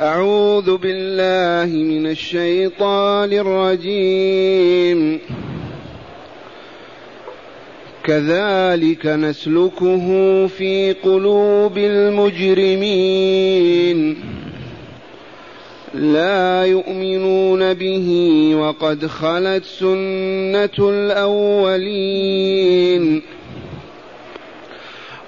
أعوذ بالله من الشيطان الرجيم. كذلك نسلكه في قلوب المجرمين. لا يؤمنون به وقد خلت سنة الأولين.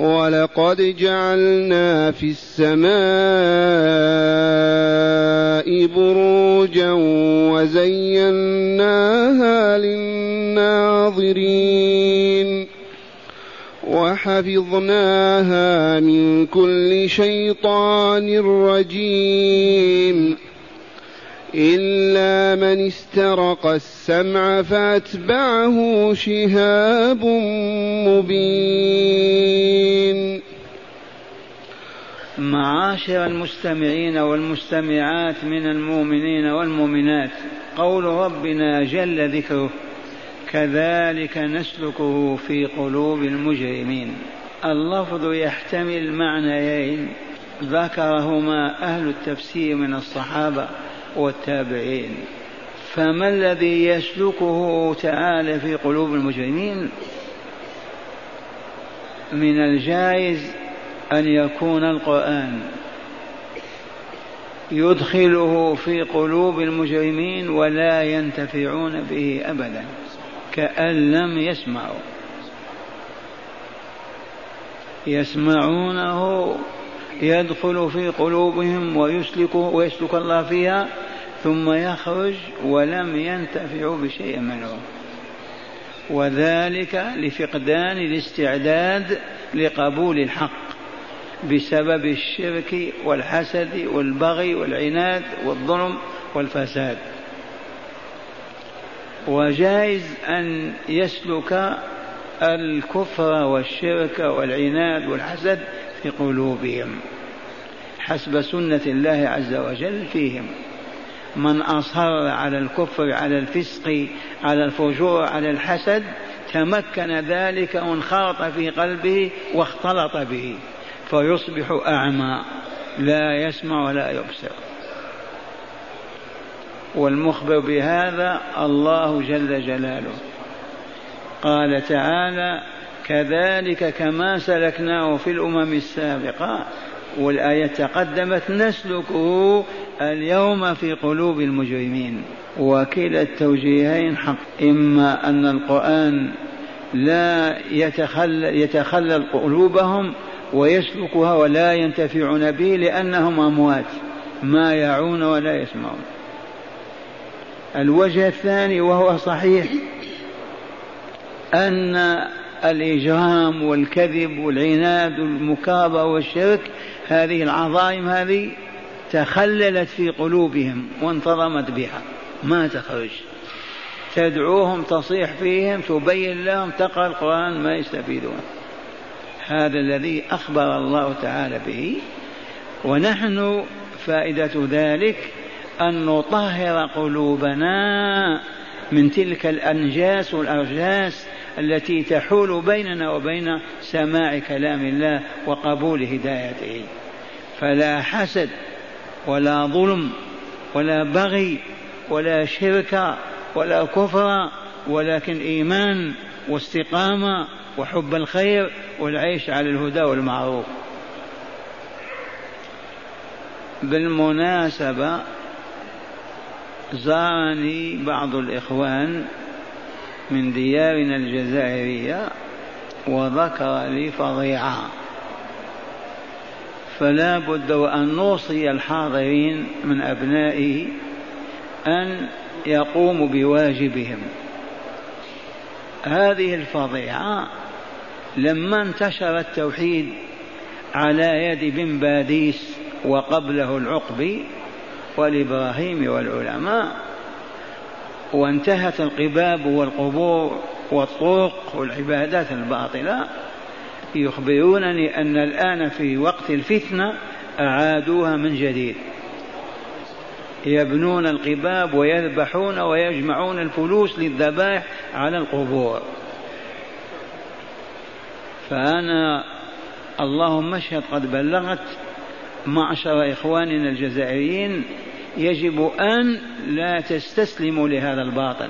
ولقد جعلنا في السماء بروجا وزيناها للناظرين وحفظناها من كل شيطان رجيم إلا من استرق السمع فأتبعه شهاب مبين. معاشر المستمعين والمستمعات من المؤمنين والمؤمنات قول ربنا جل ذكره كذلك نسلكه في قلوب المجرمين. اللفظ يحتمل معنيين ذكرهما أهل التفسير من الصحابة والتابعين. فما الذي يسلكه تعالى في قلوب المجرمين؟ من الجائز أن يكون القرآن يدخله في قلوب المجرمين ولا ينتفعون به أبدا كأن لم يسمعوا. يسمعونه يدخل في قلوبهم ويسلك ويسلك الله فيها ثم يخرج ولم ينتفعوا بشيء منه. وذلك لفقدان الاستعداد لقبول الحق بسبب الشرك والحسد والبغي والعناد والظلم والفساد. وجائز أن يسلك الكفر والشرك والعناد والحسد في قلوبهم حسب سنة الله عز وجل فيهم. من أصر على الكفر على الفسق على الفجور على الحسد تمكن ذلك وانخرط في قلبه واختلط به فيصبح أعمى لا يسمع ولا يبصر. والمخبر بهذا الله جل جلاله. قال تعالى كذلك كما سلكناه في الأمم السابقة والآية تقدمت نسلكه اليوم في قلوب المجرمين. وكلا التوجيهين حق إما أن القرآن لا يتخلل, يتخلل قلوبهم ويسلكها ولا ينتفعون به لأنهم أموات ما يعون ولا يسمعون. الوجه الثاني وهو صحيح أن الإجرام والكذب والعناد والمكابرة والشرك هذه العظائم هذه تخللت في قلوبهم وانتظمت بها. ما تخرج. تدعوهم تصيح فيهم تبين لهم تقرأ القرآن ما يستفيدون. هذا الذي أخبر الله تعالى به. ونحن فائدة ذلك أن نطهر قلوبنا من تلك الأنجاس والأرجاس التي تحول بيننا وبين سماع كلام الله وقبول هدايته. فلا حسد ولا ظلم ولا بغي ولا شرك ولا كفر ولكن إيمان واستقامة وحب الخير والعيش على الهدى والمعروف. بالمناسبة زارني بعض الإخوان من ديارنا الجزائرية وذكر لي فظيعة فلا بد وأن نوصي الحاضرين من أبنائه أن يقوموا بواجبهم. هذه الفظيعة لما انتشر التوحيد على يد بن باديس وقبله العقبي والإبراهيم والعلماء وانتهت القباب والقبور والطرق والعبادات الباطلة يخبرونني أن الآن في وقت الفتنة أعادوها من جديد. يبنون القباب ويذبحون ويجمعون الفلوس للذبائح على القبور. فأنا اللهم اشهد قد بلغت معشر إخواننا الجزائريين يجب أن لا تستسلموا لهذا الباطل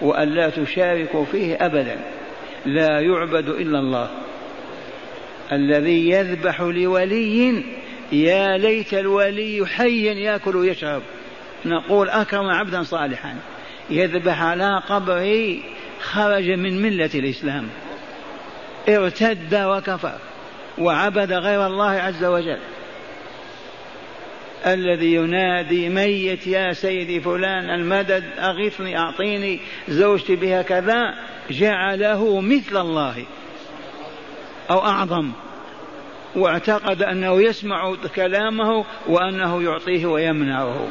وأن لا تشاركوا فيه أبدا. لا يعبد إلا الله. الذي يذبح لولي يا ليت الولي حيا يأكل ويشرب. نقول أكرم عبدا صالحا. يذبح على قبره خرج من ملة الإسلام. ارتد وكفر وعبد غير الله عز وجل. الذي ينادي ميت يا سيدي فلان المدد أغثني أعطيني زوجتي بها كذا جعله مثل الله أو أعظم واعتقد أنه يسمع كلامه وأنه يعطيه ويمنعه.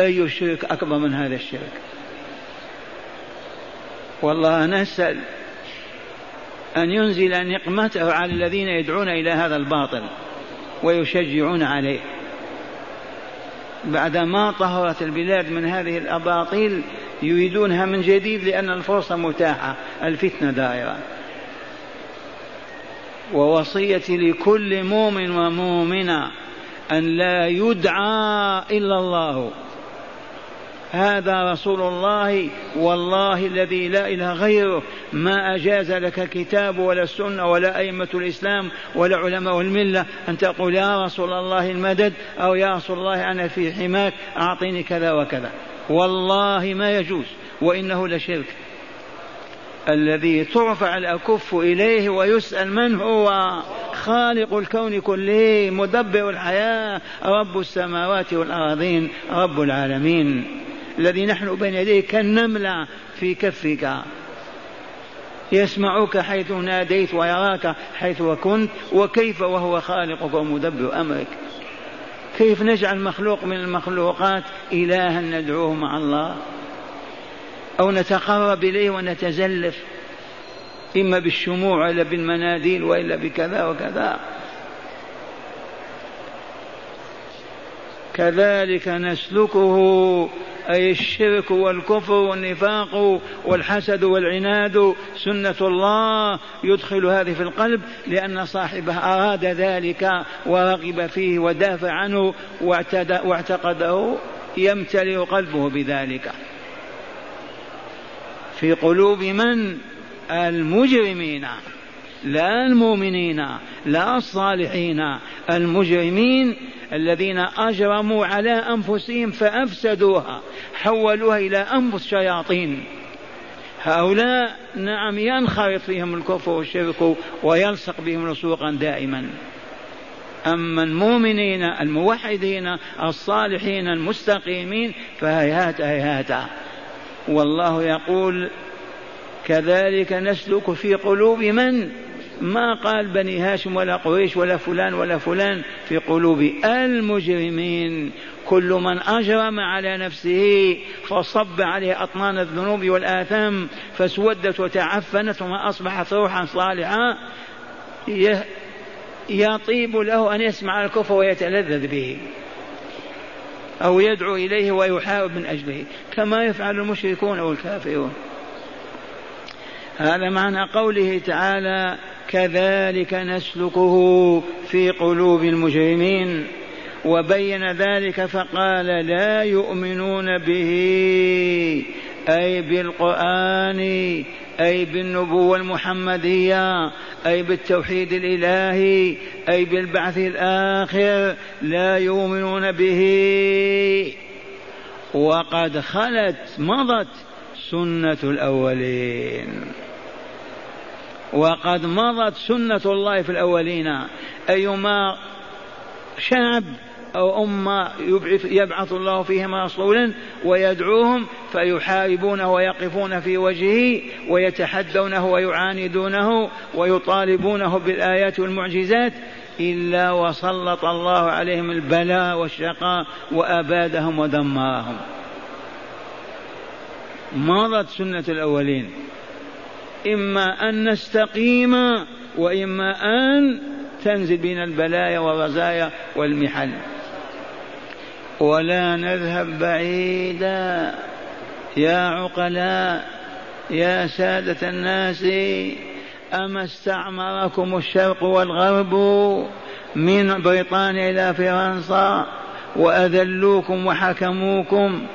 أي الشرك أكبر من هذا الشرك؟ والله نسأل أن ينزل نقمته على الذين يدعون إلى هذا الباطل ويشجعون عليه. بعدما طهرت البلاد من هذه الأباطيل يريدونها من جديد لأن الفرصة متاحة الفتنة دائرة. ووصيتي لكل مؤمن ومؤمنة أن لا يدعى إلا الله. هذا رسول الله والله الذي لا إله غيره. ما أجاز لك الكتاب ولا السنة ولا أئمة الإسلام ولا علماء الملة أن تقول يا رسول الله المدد أو يا رسول الله أنا في حماك أعطيني كذا وكذا. والله ما يجوز وإنه لشرك. الذي ترفع الأكف إليه ويسأل من هو؟ خالق الكون كله مدبر الحياة رب السماوات والأراضين رب العالمين. الذي نحن بين يديه كالنملة في كفك. يسمعك حيث ناديت ويراك حيث كنت وكيف وهو خالقك ومدبر أمرك. كيف نجعل مخلوق من المخلوقات إلها ندعوه مع الله؟ أو نتقرب إليه ونتزلف إما بالشموع وإلا بالمناديل وإلا بكذا وكذا. كذلك نسلكه أي الشرك والكفر والنفاق والحسد والعناد سنة الله يدخل هذه في القلب لأن صاحبه أراد ذلك ورغب فيه ودافع عنه واعتقده يمتلئ قلبه بذلك. في قلوب من؟ المجرمين. لا المؤمنين لا الصالحين المجرمين الذين أجرموا على أنفسهم فأفسدوها حولوها إلى أنفس شياطين. هؤلاء نعم ينخرط فيهم الكفر والشرك ويلصق بهم لصوقا دائما. أما المؤمنين الموحدين الصالحين المستقيمين فهيهات هيهات. والله يقول كذلك نسلك في قلوب من؟ ما قال بني هاشم ولا قريش ولا فلان ولا فلان في قلوب المجرمين. كل من أجرم على نفسه فصب عليه أطنان الذنوب والآثام فاسودت وتعفنت وما أصبحت روحا صالحا. يطيب له أن يسمع الكفر ويتلذذ به أو يدعو إليه ويحارب من أجله كما يفعل المشركون أو الكافرون. هذا معنى قوله تعالى كذلك نسلكه في قلوب المجرمين وبين ذلك فقال لا يؤمنون به أي بالقرآن أي بالنبوة المحمدية أي بالتوحيد الإلهي أي بالبعث الآخر لا يؤمنون به. وقد خلت مضت سنة الأولين. وقد مضت سنة الله في الأولين. أيما شعب أو أمة يبعث الله فيهم رسولا ويدعوهم فيحاربونه ويقفون في وجهه ويتحدونه ويعاندونه ويطالبونه بالآيات والمعجزات إلا وسلط الله عليهم البلاء والشقاء وأبادهم ودمرهم مضت سنة الأولين. إما أن نستقيم وإما أن تنزل بنا البلايا والرزايا والمحن. ولا نذهب بعيدا يا عقلاء يا سادة الناس أما استعمركم الشرق والغرب من بريطانيا إلى فرنسا وأذلوكم وحكموكم.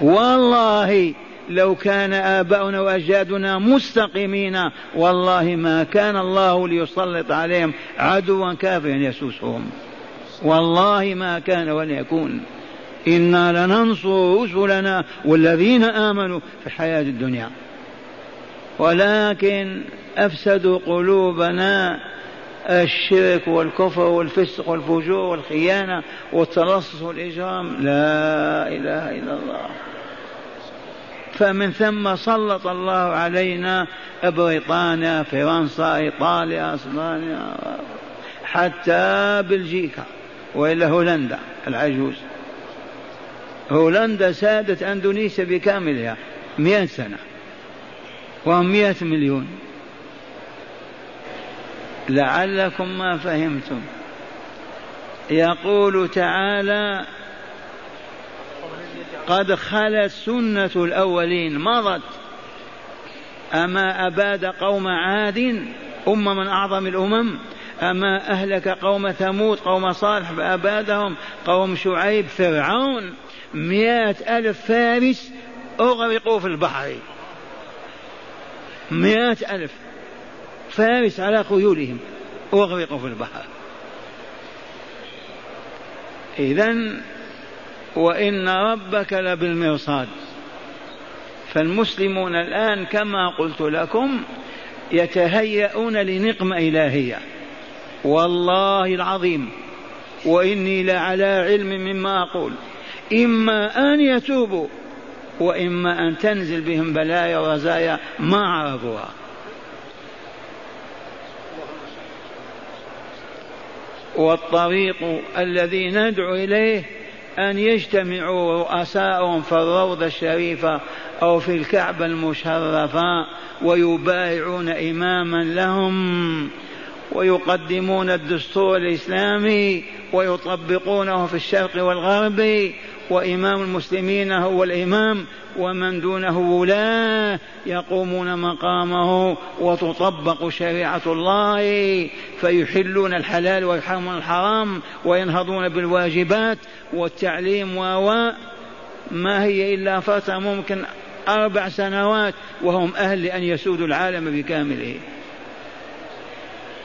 والله لو كان آباؤنا وأجدادنا مستقيمين والله ما كان الله ليسلط عليهم عدوا كافرا يسوسهم. والله ما كان ولن يكون. إنا لننصر رسلنا والذين آمنوا في الحياة الدنيا. ولكن أفسدوا قلوبنا الشرك والكفر والفسق والفجور والخيانة والتلصص والإجرام. لا إله إلا الله. فمن ثم سلط الله علينا بريطانيا فرنسا إيطاليا أسبانيا حتى بلجيكا وإلا هولندا العجوز. هولندا سادت أندونيسيا بكاملها مئة سنة وهم مئة مليون. لعلكم ما فهمتم. يقول تعالى قد خلت سنة الأولين. مضت. أما أباد قوم عاد أمة من أعظم الأمم. أما أهلك قوم ثمود قوم صالح فأبادهم قوم شعيب فرعون. مئة ألف فارس أغرقوا في البحر. مئة ألف فارس على خيولهم أغرقوا في البحر. إذا وإن ربك لبالمرصاد. فالمسلمون الآن كما قلت لكم يتهيئون لنقمة إلهية. والله العظيم. وإني لعلى علم مما أقول. إما أن يتوبوا وإما أن تنزل بهم بلايا ورزايا ما عرفوها. والطريق الذي ندعو إليه أن يجتمعوا رؤساءهم في الروضة الشريفة أو في الكعبة المشرفة ويبايعون إماما لهم ويقدمون الدستور الإسلامي ويطبقونه في الشرق والغرب وإمام المسلمين هو الإمام ومن دونه ولاة يقومون مقامه وتطبق شريعة الله فيحلون الحلال ويحرمون الحرام وينهضون بالواجبات والتعليم و ما هي إلا فترة ممكن أربع سنوات وهم أهل لأن يسودوا العالم بكامله.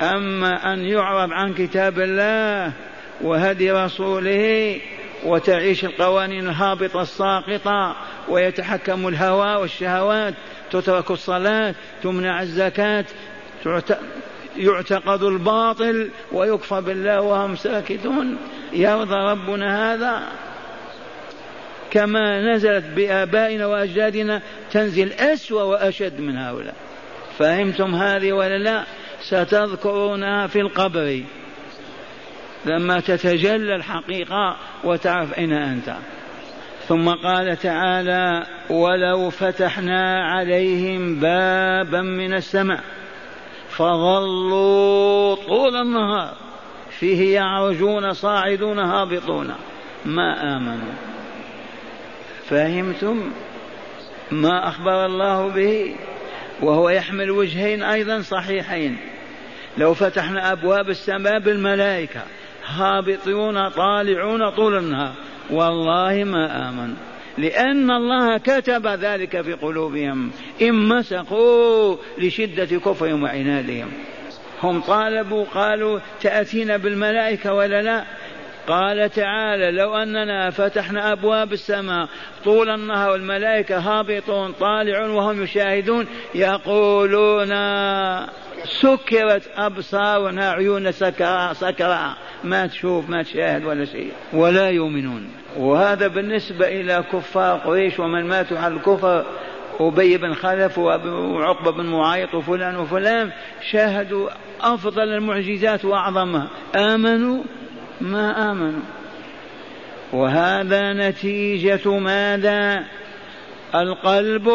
أما أن يعرض عن كتاب الله وهدي رسوله وتعيش القوانين الهابطة الساقطة ويتحكم الهوى والشهوات تترك الصلاة تمنع الزكاة يعتقد الباطل ويكفى بالله وهم ساكتون. يرضى ربنا هذا كما نزلت بآبائنا وأجدادنا تنزل أسوأ وأشد من هؤلاء. فهمتم هذه ولا لا؟ ستذكرونها في القبر. لما تتجلى الحقيقة وتعرف أين أنت. ثم قال تعالى ولو فتحنا عليهم بابا من السماء فظلوا طول النهار فيه يعرجون صاعدون هابطون ما آمنوا. فهمتم ما أخبر الله به؟ وهو يحمل وجهين أيضا صحيحين. لو فتحنا أبواب السماء بالملائكة هابطون طالعون طول النهار. والله ما آمنوا لأن الله كتب ذلك في قلوبهم. إن مسقوا لشدة كفرهم وعنادهم. هم طالبوا قالوا تأتينا بالملائكة ولا لا؟ قال تعالى لو أننا فتحنا أبواب السماء طول النهار والملائكة هابطون طالعون وهم يشاهدون يقولون سكرت أبصارنا عيون سكراء سكراء ما تشوف ما تشاهد ولا شيء. ولا يؤمنون. وهذا بالنسبة إلى كفار قريش ومن ماتوا على الكفر. أبي بن خلف وعقبة بن معيط وفلان وفلان شاهدوا أفضل المعجزات وأعظمها. آمنوا؟ ما آمنوا. وهذا نتيجة ماذا؟ القلب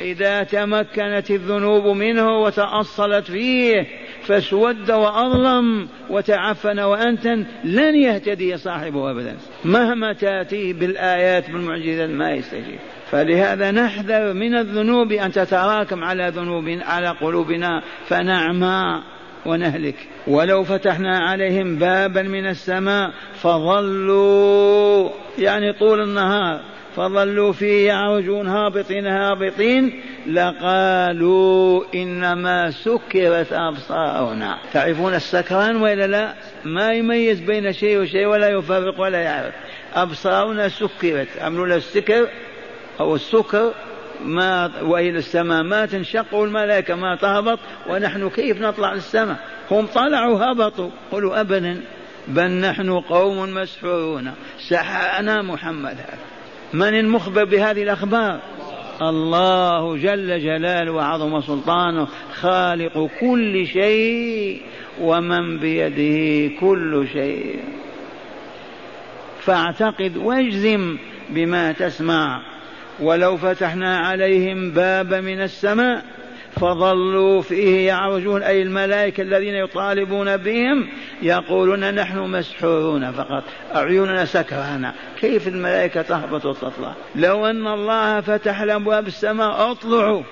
إذا تمكنت الذنوب منه وتأصلت فيه فاسود وأظلم وتعفن وأنتن لن يهتدي صاحبه أبدا. مهما تأتيه بالآيات بالمعجزات ما يستجيب. فلهذا نحذر من الذنوب أن تتراكم على ذنوب على قلوبنا فنعمى ونهلك. ولو فتحنا عليهم بابا من السماء فظلوا يعني طول النهار. فظلوا فيه يعرجون هابطين هابطين لقالوا إنما سكرت أبصارنا. تعرفون السكران وإلا لا؟ ما يميز بين شيء وشيء ولا يفرق ولا يعرف. أبصارنا سكرت. عملوا له السكر أو السكر ما وإلى السماء ما تنشق والملائكة ما تهبط ونحن كيف نطلع للسماء؟ هم طلعوا هبطوا. قلوا أبدا بل نحن قوم مسحورون. سحرنا محمد هذا. من المخبر بهذه الأخبار؟ الله جل جلاله وعظم سلطانه خالق كل شيء ومن بيده كل شيء. فاعتقد واجزم بما تسمع ولو فتحنا عليهم باب من السماء فظلوا فيه يعرجون أي الملائكة الذين يطالبون بهم يقولون نحن مسحورون فقط أعيننا سكرانا كيف الملائكة تهبط وتطلع؟ لو أن الله فتح لأبواب السماء أطلعوا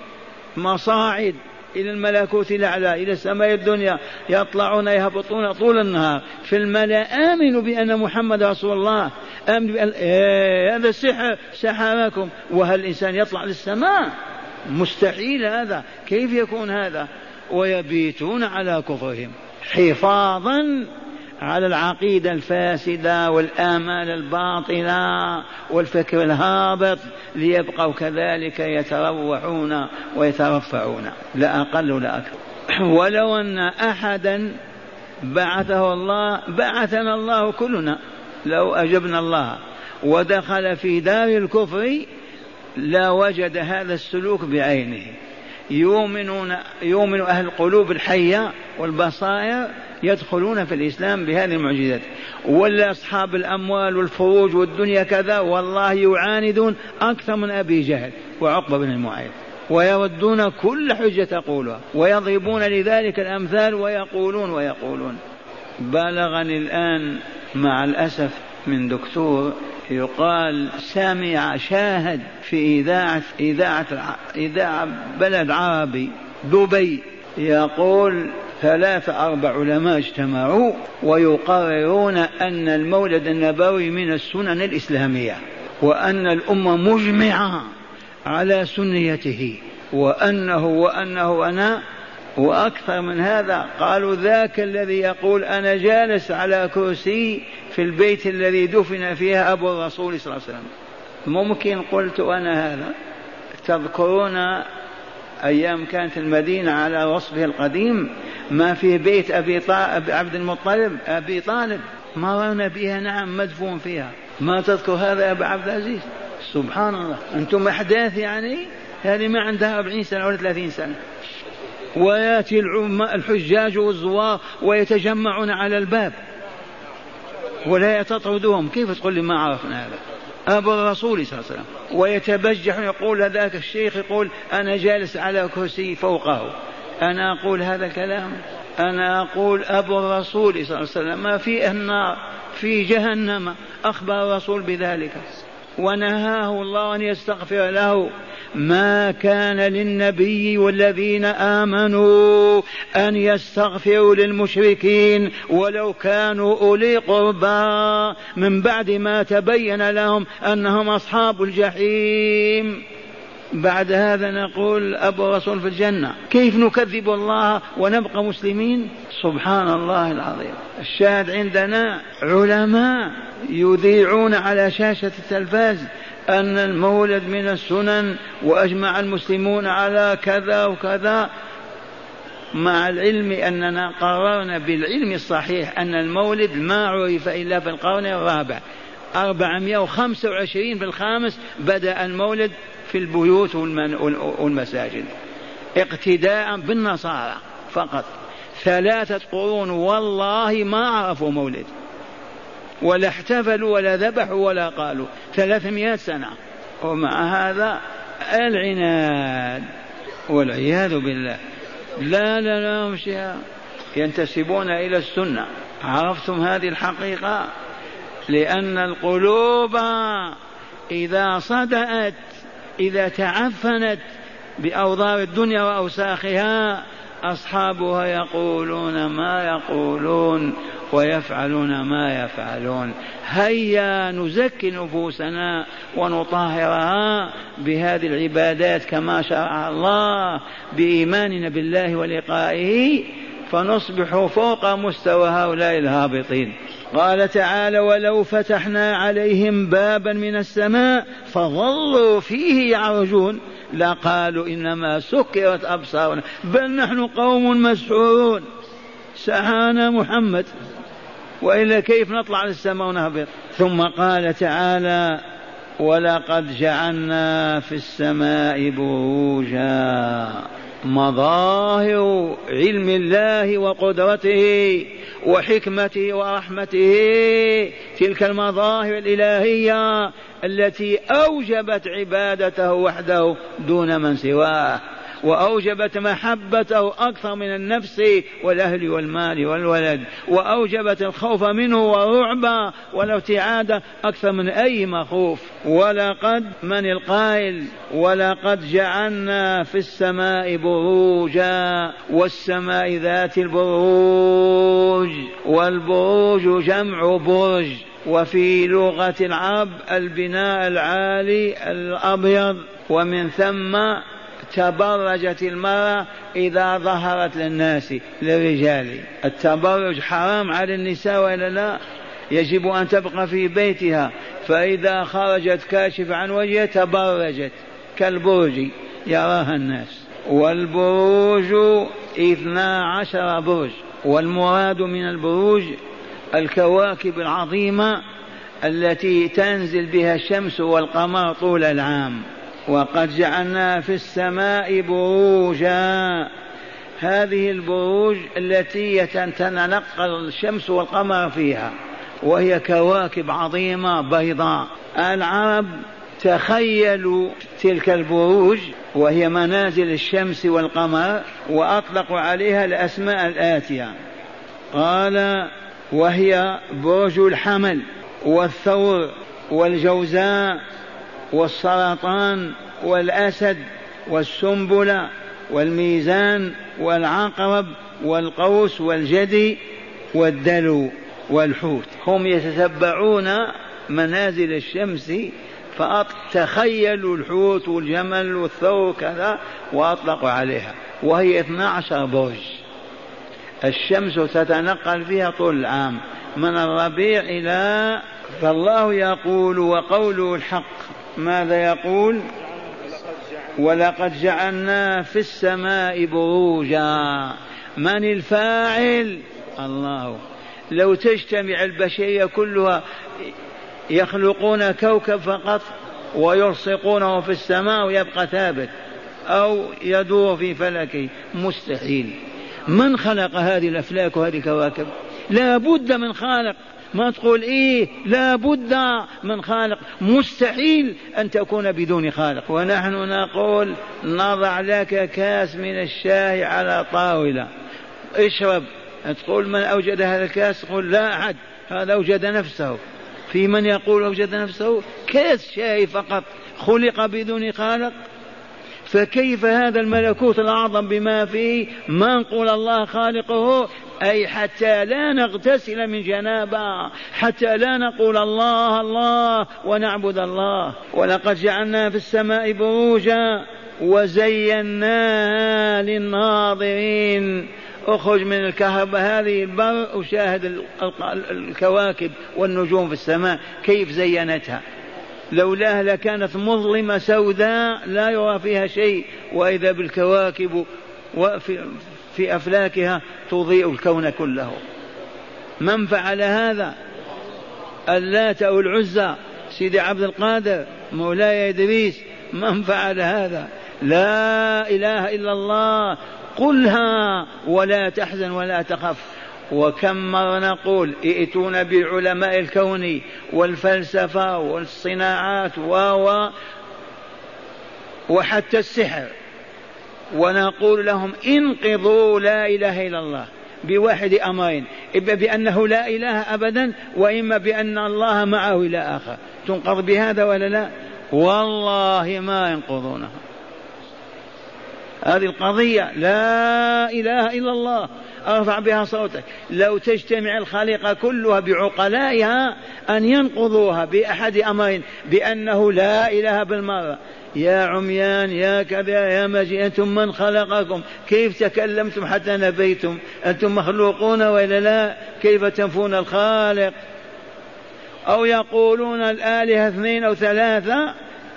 مصاعد إلى الملكوت الأعلى إلى السماء الدنيا يطلعون يهبطون طول النهار. في الملأ آمنوا بأن محمد رسول الله آمنوا بأن إيه هذا سحر سحركم. وهل الإنسان يطلع للسماء؟ مستحيل هذا. كيف يكون هذا؟ ويبيتون على كفرهم حفاظا على العقيدة الفاسدة والآمال الباطلة والفكر الهابط ليبقوا كذلك يتروحون ويترفعون لا أقل ولا أكثر. ولو أن أحدا بعثه الله بعثنا الله كلنا لو أجبنا الله ودخل في دار الكفر لا وجد هذا السلوك بعينه. يؤمنون يؤمن أهل القلوب الحية والبصائر يدخلون في الإسلام بهذه المعجزات. ولا أصحاب الأموال والفروج والدنيا كذا والله يعاندون أكثر من أبي جهل وعقبة بن المعيط. ويردون كل حجة تقولها ويضربون لذلك الأمثال ويقولون ويقولون. بلغني الآن مع الأسف من دكتور يقال سمع شاهد في إذاعة إذاعة إذاعة بلد عربي دبي يقول ثلاثة أربع علماء اجتمعوا ويقررون أن المولد النبوي من السنن الإسلامية وأن الأمة مجمعة على سنيته وأنه وأنه أنا وأكثر من هذا قالوا ذاك الذي يقول أنا جالس على كرسي في البيت الذي دفن فيها أبو الرسول صلى الله عليه وسلم. ممكن قلت أنا هذا. تذكرون أيام كانت المدينة على وصفه القديم؟ ما في بيت أبي طالب عبد المطلب أبي طالب. مررنا بها نعم مدفون فيها. ما تذكر هذا يا أبا عبد العزيز؟ سبحان الله. أنتم أحداث يعني؟ هذه ما عندها أربعين سنة ولا ثلاثين سنة. ويأتي الحجاج والزوار ويتجمعون على الباب. ولا تطردهم كيف تقول لي ما عرفنا هذا؟ أبو الرسول صلى الله عليه وسلم. ويتبجح يقول ذاك الشيخ يقول أنا جالس على كرسي فوقه. أنا أقول هذا الكلام؟ أنا أقول أبو الرسول صلى الله عليه وسلم ما في النار في جهنم. أخبر الرسول بذلك. ونهاه الله أن يستغفر له. ما كان للنبي والذين آمنوا أن يستغفروا للمشركين ولو كانوا أولي قربى. من بعد ما تبين لهم أنهم أصحاب الجحيم. بعد هذا نقول أبو رسول في الجنة. كيف نكذب الله ونبقى مسلمين؟ سبحان الله العظيم. الشاهد عندنا علماء يذيعون على شاشة التلفاز أن المولد من السنن وأجمع المسلمون على كذا وكذا. مع العلم أننا قررنا بالعلم الصحيح أن المولد ما عرف إلا في القرن الرابع. 425 في الخامس بدأ المولد في البيوت والمساجد. اقتداء بالنصارى فقط. ثلاثة قرون والله ما عرفوا مولد. ولا احتفلوا ولا ذبحوا ولا قالوا. ثلاثمائة سنة. ومع هذا؟ العناد والعياذ بالله. لا لا لا ينتسبون إلى السنة. عرفتم هذه الحقيقة؟ لأن القلوب إذا صدأت إذا تعفنت بأوضار الدنيا وأوساخها أصحابها يقولون ما يقولون ويفعلون ما يفعلون. هيا نزكي نفوسنا ونطهرها بهذه العبادات كما شرع الله بإيماننا بالله ولقائه فنصبح فوق مستوى هؤلاء الهابطين. قال تعالى ولو فتحنا عليهم بابا من السماء فظلوا فيه يعرجون. لقالوا إنما سكرت أبصارنا بل نحن قوم مسحورون. سحانا محمد وإلا كيف نطلع للسماء ونهبط؟ ثم قال تعالى ولقد جعلنا في السماء بروجا. مظاهر علم الله وقدرته وحكمته ورحمته. تلك المظاهر الإلهية التي أوجبت عبادته وحده دون من سواه. وأوجبت محبته أكثر من النفس والأهل والمال والولد وأوجبت الخوف منه والرعب والارتعاد أكثر من أي مخوف. ولقد من القائل ولقد جعلنا في السماء بروجا والسماء ذات البروج والبروج جمع برج. وفي لغة العرب البناء العالي الأبيض ومن ثم تبرجت المرأة إذا ظهرت للناس للرجال. التبرج حرام على النساء وإلا لا؟ يجب أن تبقى في بيتها. فإذا خرجت كاشف عن وجهها تبرجت. كالبرج يراها الناس. والبروج اثنا عشر برج. والمراد من البروج الكواكب العظيمة التي تنزل بها الشمس والقمر طول العام. وقد جعلنا في السماء بروجا. هذه البروج التي تتنقل الشمس والقمر فيها وهي كواكب عظيمة بيضاء. العرب تخيلوا تلك البروج وهي منازل الشمس والقمر وأطلقوا عليها الأسماء الآتية. قال وهي برج الحمل والثور والجوزاء والسرطان والأسد والسنبلة والميزان والعقرب والقوس والجدي والدلو والحوت. هم يتتبعون منازل الشمس فتخيلوا الحوت والجمل والثور كذا وأطلقوا عليها. وهي 12 برج. الشمس تتنقل فيها طول العام. من الربيع إلى فالله يقول وقوله الحق. ماذا يقول؟ ولقد جعلنا في السماء بروجا. من الفاعل؟ الله. لو تجتمع البشرية كلها يخلقون كوكب فقط ويلصقونه في السماء ويبقى ثابت أو يدور في فلكه مستحيل. من خلق هذه الأفلاك وهذه الكواكب؟ لا بد من خالق. ما تقول إيه لا بد من خالق. مستحيل أن تكون بدون خالق. ونحن نقول نضع لك كاس من الشاي على طاولة. اشرب. تقول من أوجد هذا الكاس؟ تقول لا أحد. هذا أوجد نفسه. في من يقول أوجد نفسه؟ كاس شاي فقط. خلق بدون خالق. فكيف هذا الملكوت الأعظم بما فيه؟ ما نقول الله خالقه؟ أي حتى لا نغتسل من جنابة حتى لا نقول الله الله ونعبد الله. ولقد جعلنا في السماء بروجا وزيناها للناظرين. اخرج من الكهرباء هذه البر وشاهد الكواكب والنجوم في السماء كيف زينتها. لولاها لكانت مظلمة سوداء لا يرى فيها شيء. وإذا بالكواكب في أفلاكها تضيء الكون كله. من فعل هذا؟ اللات أو العزى. سيدي عبد القادر مولاي إدريس من فعل هذا؟ لا إله إلا الله. قلها ولا تحزن ولا تخف. وكم مرة نقول ائتونا بعلماء الكون والفلسفة والصناعات و وحتى السحر. ونقول لهم انقضوا لا إله إلا الله بواحد أمرين إما بأنه لا إله أبدا وإما بأن الله معه إلى آخر. تنقض بهذا ولا لا؟ والله ما ينقضونها هذه القضية لا إله إلا الله. أرفع بها صوتك. لو تجتمع الخليقة كلها بعقلائها أن ينقضوها بأحد أمرين بأنه لا إله بالمرة. يا عميان يا كذا يا مجيء أنتم من خلقكم؟ كيف تكلمتم حتى نبيتم؟ أنتم مخلوقون وإلا لا؟ كيف تنفون الخالق؟ أو يقولون الآلهة اثنين أو ثلاثة؟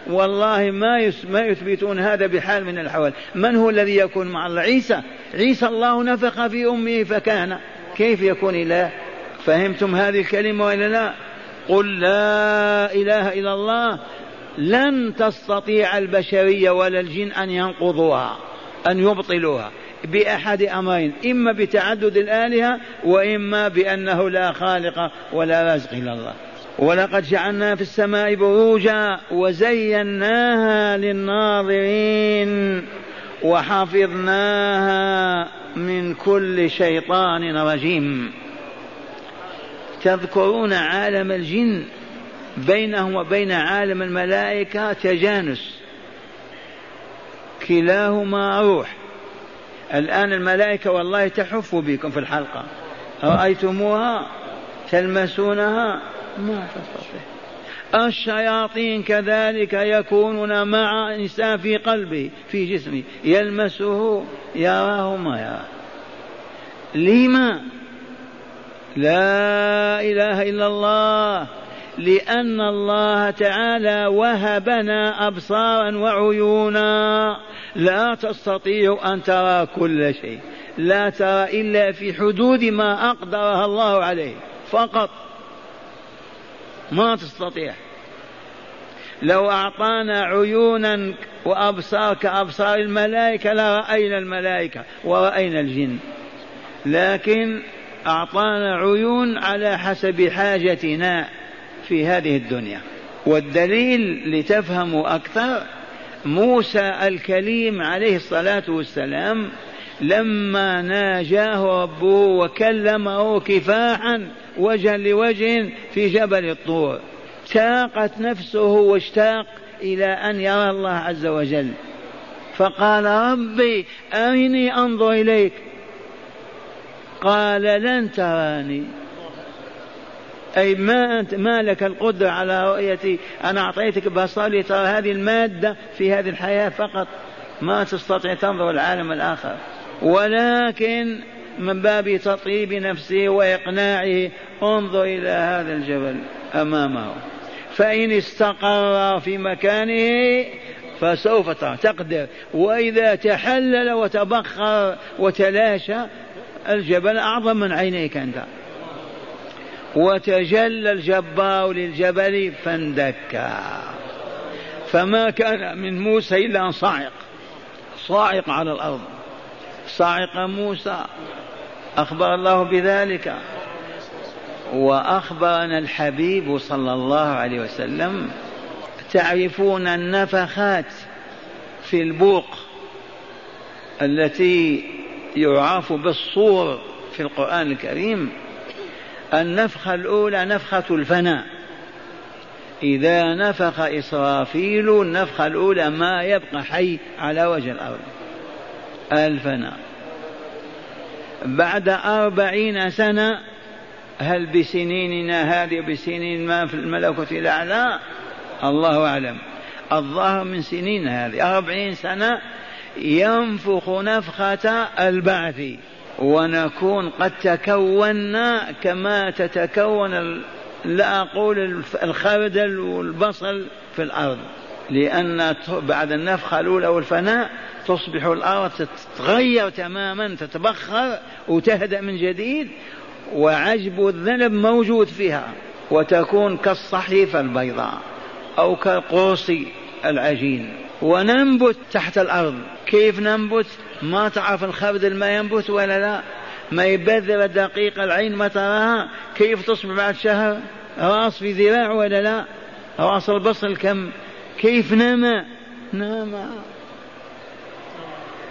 والله ما ما يثبتون هذا بحال من الأحوال. من هو الذي يكون مع الله؟ عيسى. عيسى الله نفخ في أمه فكان. كيف يكون إله فهمتم هذه الكلمة ولا لا؟ قل لا إله إلا الله. لن تستطيع البشرية ولا الجن أن ينقضوها أن يبطلوها بأحد أمرين إما بتعدد الآلهة وإما بأنه لا خالق ولا رازق إلا الله. ولقد جعلنا في السماء بروجا وزيناها للناظرين وحفظناها من كل شيطان رجيم. تذكرون عالم الجن؟ بينهم وبين عالم الملائكة تجانس. كلاهما روح. الآن الملائكة والله تحف بكم في الحلقة. رأيتموها تلمسونها؟ ما تستطيع. الشياطين كذلك يكونون مع إنسان في قلبه في جسمه. يلمسه؟ يراه ما يراه لما؟ لا إله إلا الله. لأن الله تعالى وهبنا أبصارا وعيونا. لا تستطيع أن ترى كل شيء. لا ترى إلا في حدود ما أقدرها الله عليه. فقط ما تستطيع. لو أعطانا عيونا وأبصار كأبصار الملائكة لرأينا الملائكة ورأينا الجن. لكن أعطانا عيون على حسب حاجتنا. في هذه الدنيا. والدليل لتفهموا أكثر موسى الكليم عليه الصلاة والسلام لما ناجاه ربه وكلمه كفاحا وجها لوجه في جبل الطور تاقت نفسه واشتاق إلى أن يرى الله عز وجل. فقال ربي أرني أنظر إليك؟ قال لن تراني. أي ما أنت ما لك القدرة على رؤيتي. أنا أعطيتك بصر لترى هذه المادة في هذه الحياة فقط. ما تستطيع تنظر العالم الآخر. ولكن من باب تطيب نفسه وإقناعه انظر إلى هذا الجبل أمامه. فإن استقر في مكانه فسوف ترى تقدر. وإذا تحلل وتبخر وتلاشى الجبل أعظم من عينيك أنت. وتجلى الجبار للجبل فاندكا فما كان من موسى إلا أن صاعق. صاعق على الأرض. صاعق موسى. أخبر الله بذلك. وأخبرنا الحبيب صلى الله عليه وسلم تعرفون النفخات في البوق التي يعرف بالصور في القرآن الكريم؟ النفخة الأولى نفخة الفناء. إذا نفخ إسرافيل النفخة الأولى ما يبقى حي على وجه الأرض. الفناء. بعد أربعين سنة هل بسنيننا هذه بسنين ما في الملكوت الأعلى؟ الله أعلم. الظاهر من سنين هذه. أربعين سنة ينفخ نفخة البعث. ونكون قد تكونا كما تتكون لا أقول الخردل والبصل في الأرض. لأن بعد النفخة الأولى والفناء تصبح الأرض تتغير تماما تتبخر وتهدأ من جديد وعجب الذنب موجود فيها وتكون كالصحيفة البيضاء أو كالقرص العجين. وننبت تحت الأرض. كيف ننبت؟ ما تعرف الخردل ما ينبت ولا لا؟ ما يبذر دقيق العين ما تراها؟ كيف تصبح بعد شهر؟ راس في ذراع ولا لا؟ راس البصل كم كيف نما؟ نعم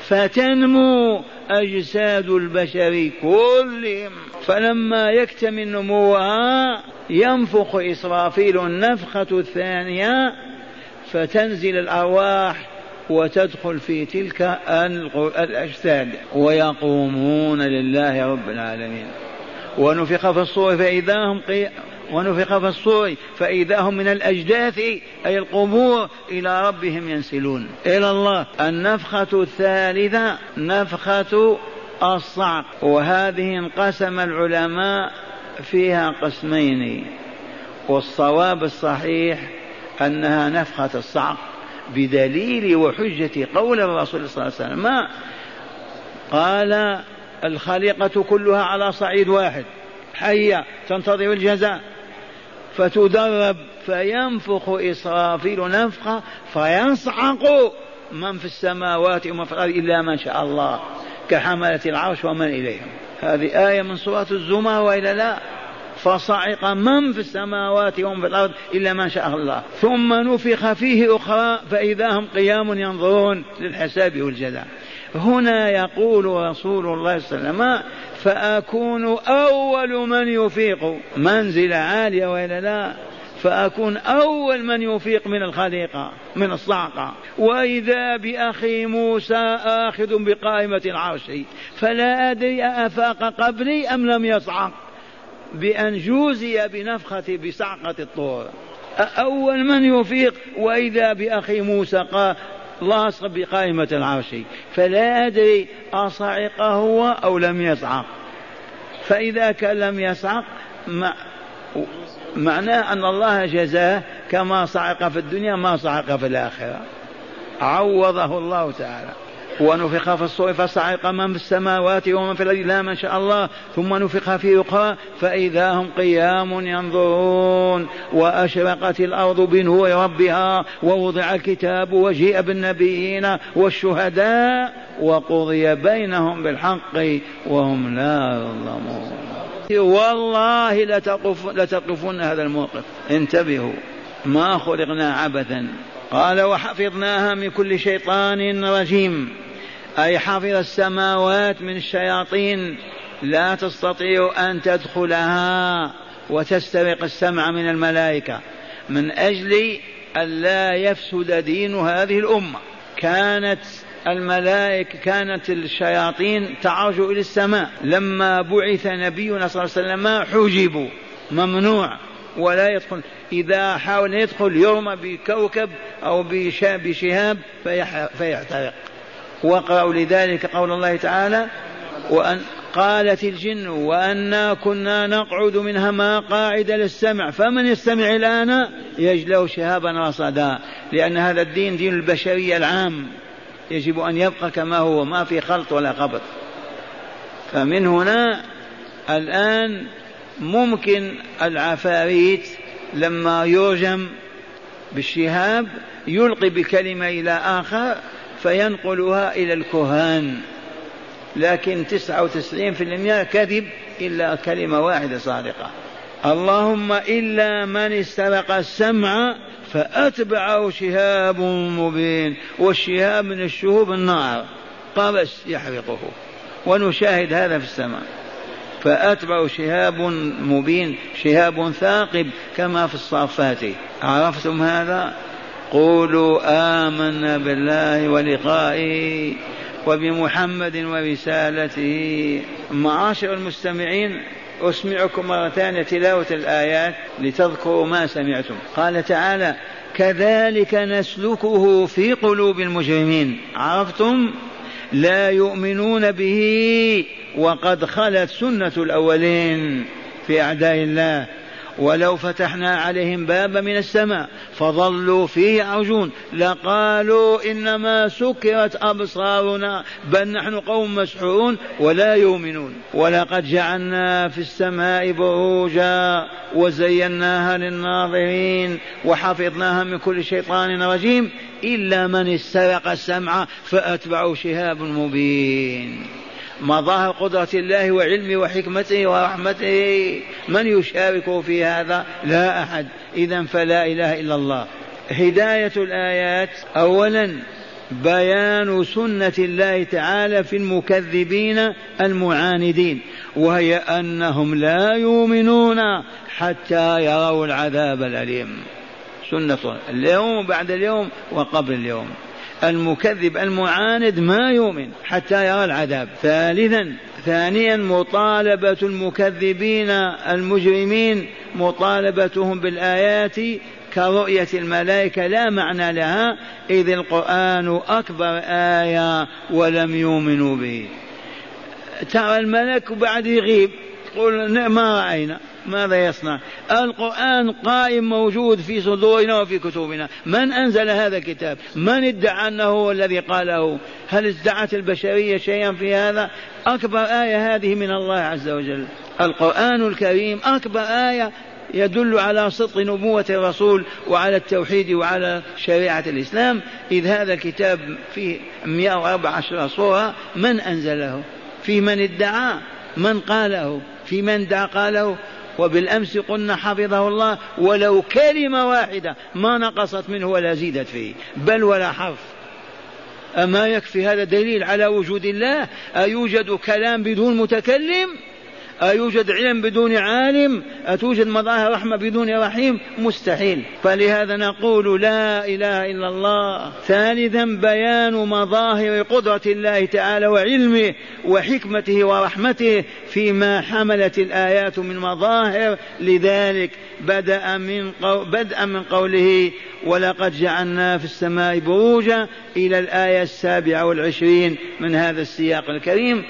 فتنمو أجساد البشر كلهم. فلما يكتمل نموها ينفخ إسرافيل النفخة الثانية فتنزل الأرواح وتدخل في تلك الأجساد ويقومون لله رب العالمين. ونفخ في الصور فإذا هم قي... ونفخ في الصور فإذا هم من الأجداث أي القبور إلى ربهم ينسلون. إلى الله. النفخة الثالثة نفخة الصعق. وهذه انقسم العلماء فيها قسمين. والصواب الصحيح أنها نفخة الصعق بدليل وحجة قول الرسول صلى الله عليه وسلم. ما قال الخليقة كلها على صعيد واحد حية تنتظر الجزاء فتدرب فينفخ إسرافيل نفخة فيصعق من في السماوات ومن في الأرض إلا من شاء الله كحملة العرش ومن إليهم. هذه آية من سورة الزمر وإلا لا فصعق من في السماوات ومن في الأرض إلا ما شاء الله. ثم نفخ فيه أخرى فإذا هم قيام ينظرون للحساب والجزاء. هنا يقول رسول الله صلى الله عليه وسلم فأكون أول من يفيق. منزلة عالية وإلا لا؟ فأكون أول من يفيق من الخليقة من الصعقة. وإذا بأخي موسى آخذ بقائمة العرش فلا أدري أفاق قبلي أم لم يصعق. بأن جوزي بنفخة بصعقة الطور. أول من يفيق وإذا بأخي موسى قال لاصق بقائمة العرش فلا أدري أصعق هو أو لم يصعق. فإذا كان لم يصعق معناه أن الله جزاه كما صعق في الدنيا ما صعق في الآخرة. عوضه الله تعالى. ونفخ في الصور فصعق من في السماوات ومن في الأرض. لا ما شاء الله. ثم نفخ في أخرى فإذا هم قيام ينظرون. وأشرقت الأرض بنور ربها. ووضع الكتاب وجيء بالنبيين والشهداء. وقضي بينهم بالحق وهم لا يظلمون. والله لتقف لتقفن هذا الموقف. انتبهوا. ما خلقنا عبثا. قال وحفظناها من كل شيطان رجيم. أي حفظ السماوات من الشياطين لا تستطيع أن تدخلها وتسترق السمع من الملائكة. من أجل ألا يفسد دين هذه الأمة. كانت الملائكة كانت الشياطين تعرج إلى السماء. لما بعث نبينا صلى الله عليه وسلم حجبوا ممنوع ولا يدخل. إذا حاول يدخل يرمى بكوكب أو بشهاب فيحترق. واقرأوا لذلك قول الله تعالى وأن قالت الجن وأنا كنا نقعد منها ما قاعد للسمع فمن يستمع الآن يجلو شهابا رصدا لأن هذا الدين دين البشرية العام يجب أن يبقى كما هو ما في خلط ولا خبط. فمن هنا الآن ممكن العفاريت لما يرجم بالشهاب يلقي بكلمة إلى آخر فينقلها إلى الكهان. لكن تسعة وتسعين في المئة كذب إلا كلمة واحدة صادقة. اللهم إلا من استرق السمع فأتبعه شهاب مبين والشهاب من الشهوب النار. قبس يحرقه. ونشاهد هذا في السماء. فأتبع شهاب مبين شهاب ثاقب كما في الصافات. عرفتم هذا؟ قولوا آمنا بالله ولقائه وبمحمد ورسالته معاشر المستمعين أسمعكم مرة ثانية تلاوة الآيات لتذكروا ما سمعتم. قال تعالى كذلك نسلكه في قلوب المجرمين. عرفتم؟ لا يؤمنون به وقد خلت سنة الأولين في أعداء الله. ولو فتحنا عليهم بابا من السماء فظلوا فيه يعرجون لقالوا إنما سكرت أبصارنا بل نحن قوم مسحورون ولا يؤمنون. ولقد جعلنا في السماء بروجا وزيناها للناظرين وحفظناها من كل شيطان رجيم إلا من استرق السمع فأتبعه شهاب مبين. مظاهر قدرة الله وعلمه وحكمته ورحمته. من يشاركه في هذا؟ لا أحد. إذا فلا إله إلا الله. هداية الآيات. أولا بيان سنة الله تعالى في المكذبين المعاندين وهي أنهم لا يؤمنون حتى يروا العذاب الأليم. سنة اليوم بعد اليوم وقبل اليوم. المكذب المعاند ما يؤمن حتى يرى العذاب. ثالثا ثانيا مطالبة المكذبين المجرمين مطالبتهم بالآيات كرؤية الملائكة لا معنى لها إذ القرآن أكبر آية ولم يؤمنوا به. ترى الملك وبعد يغيب يقول ما رأينا؟ ماذا يصنع؟ القرآن قائم موجود في صدورنا وفي كتبنا. من أنزل هذا الكتاب؟ من ادعى أنه هو الذي قاله؟ هل ادعت البشرية شيئا في هذا؟ أكبر آية هذه من الله عز وجل. القرآن الكريم أكبر آية يدل على صدق نبوة الرسول وعلى التوحيد وعلى شريعة الإسلام. إذ هذا الكتاب فيه 114 صورة. من أنزله؟ في من ادعى؟ من قاله؟ في من ادعى قاله؟ وبالأمس قلنا حفظه الله ولو كلمة واحدة ما نقصت منه ولا زيدت فيه. بل ولا حرف. أما يكفي هذا دليل على وجود الله؟ أيوجد كلام بدون متكلم؟ أيوجد علم بدون عالم؟ أتوجد مظاهر رحمة بدون رحيم؟ مستحيل. فلهذا نقول لا إله إلا الله. ثالثا بيان مظاهر قدرة الله تعالى وعلمه وحكمته ورحمته فيما حملت الآيات من مظاهر. لذلك بدأ من قو بدءا من قوله ولقد جعلنا في السماء بروجا إلى الآية السابعة والعشرين من هذا السياق الكريم.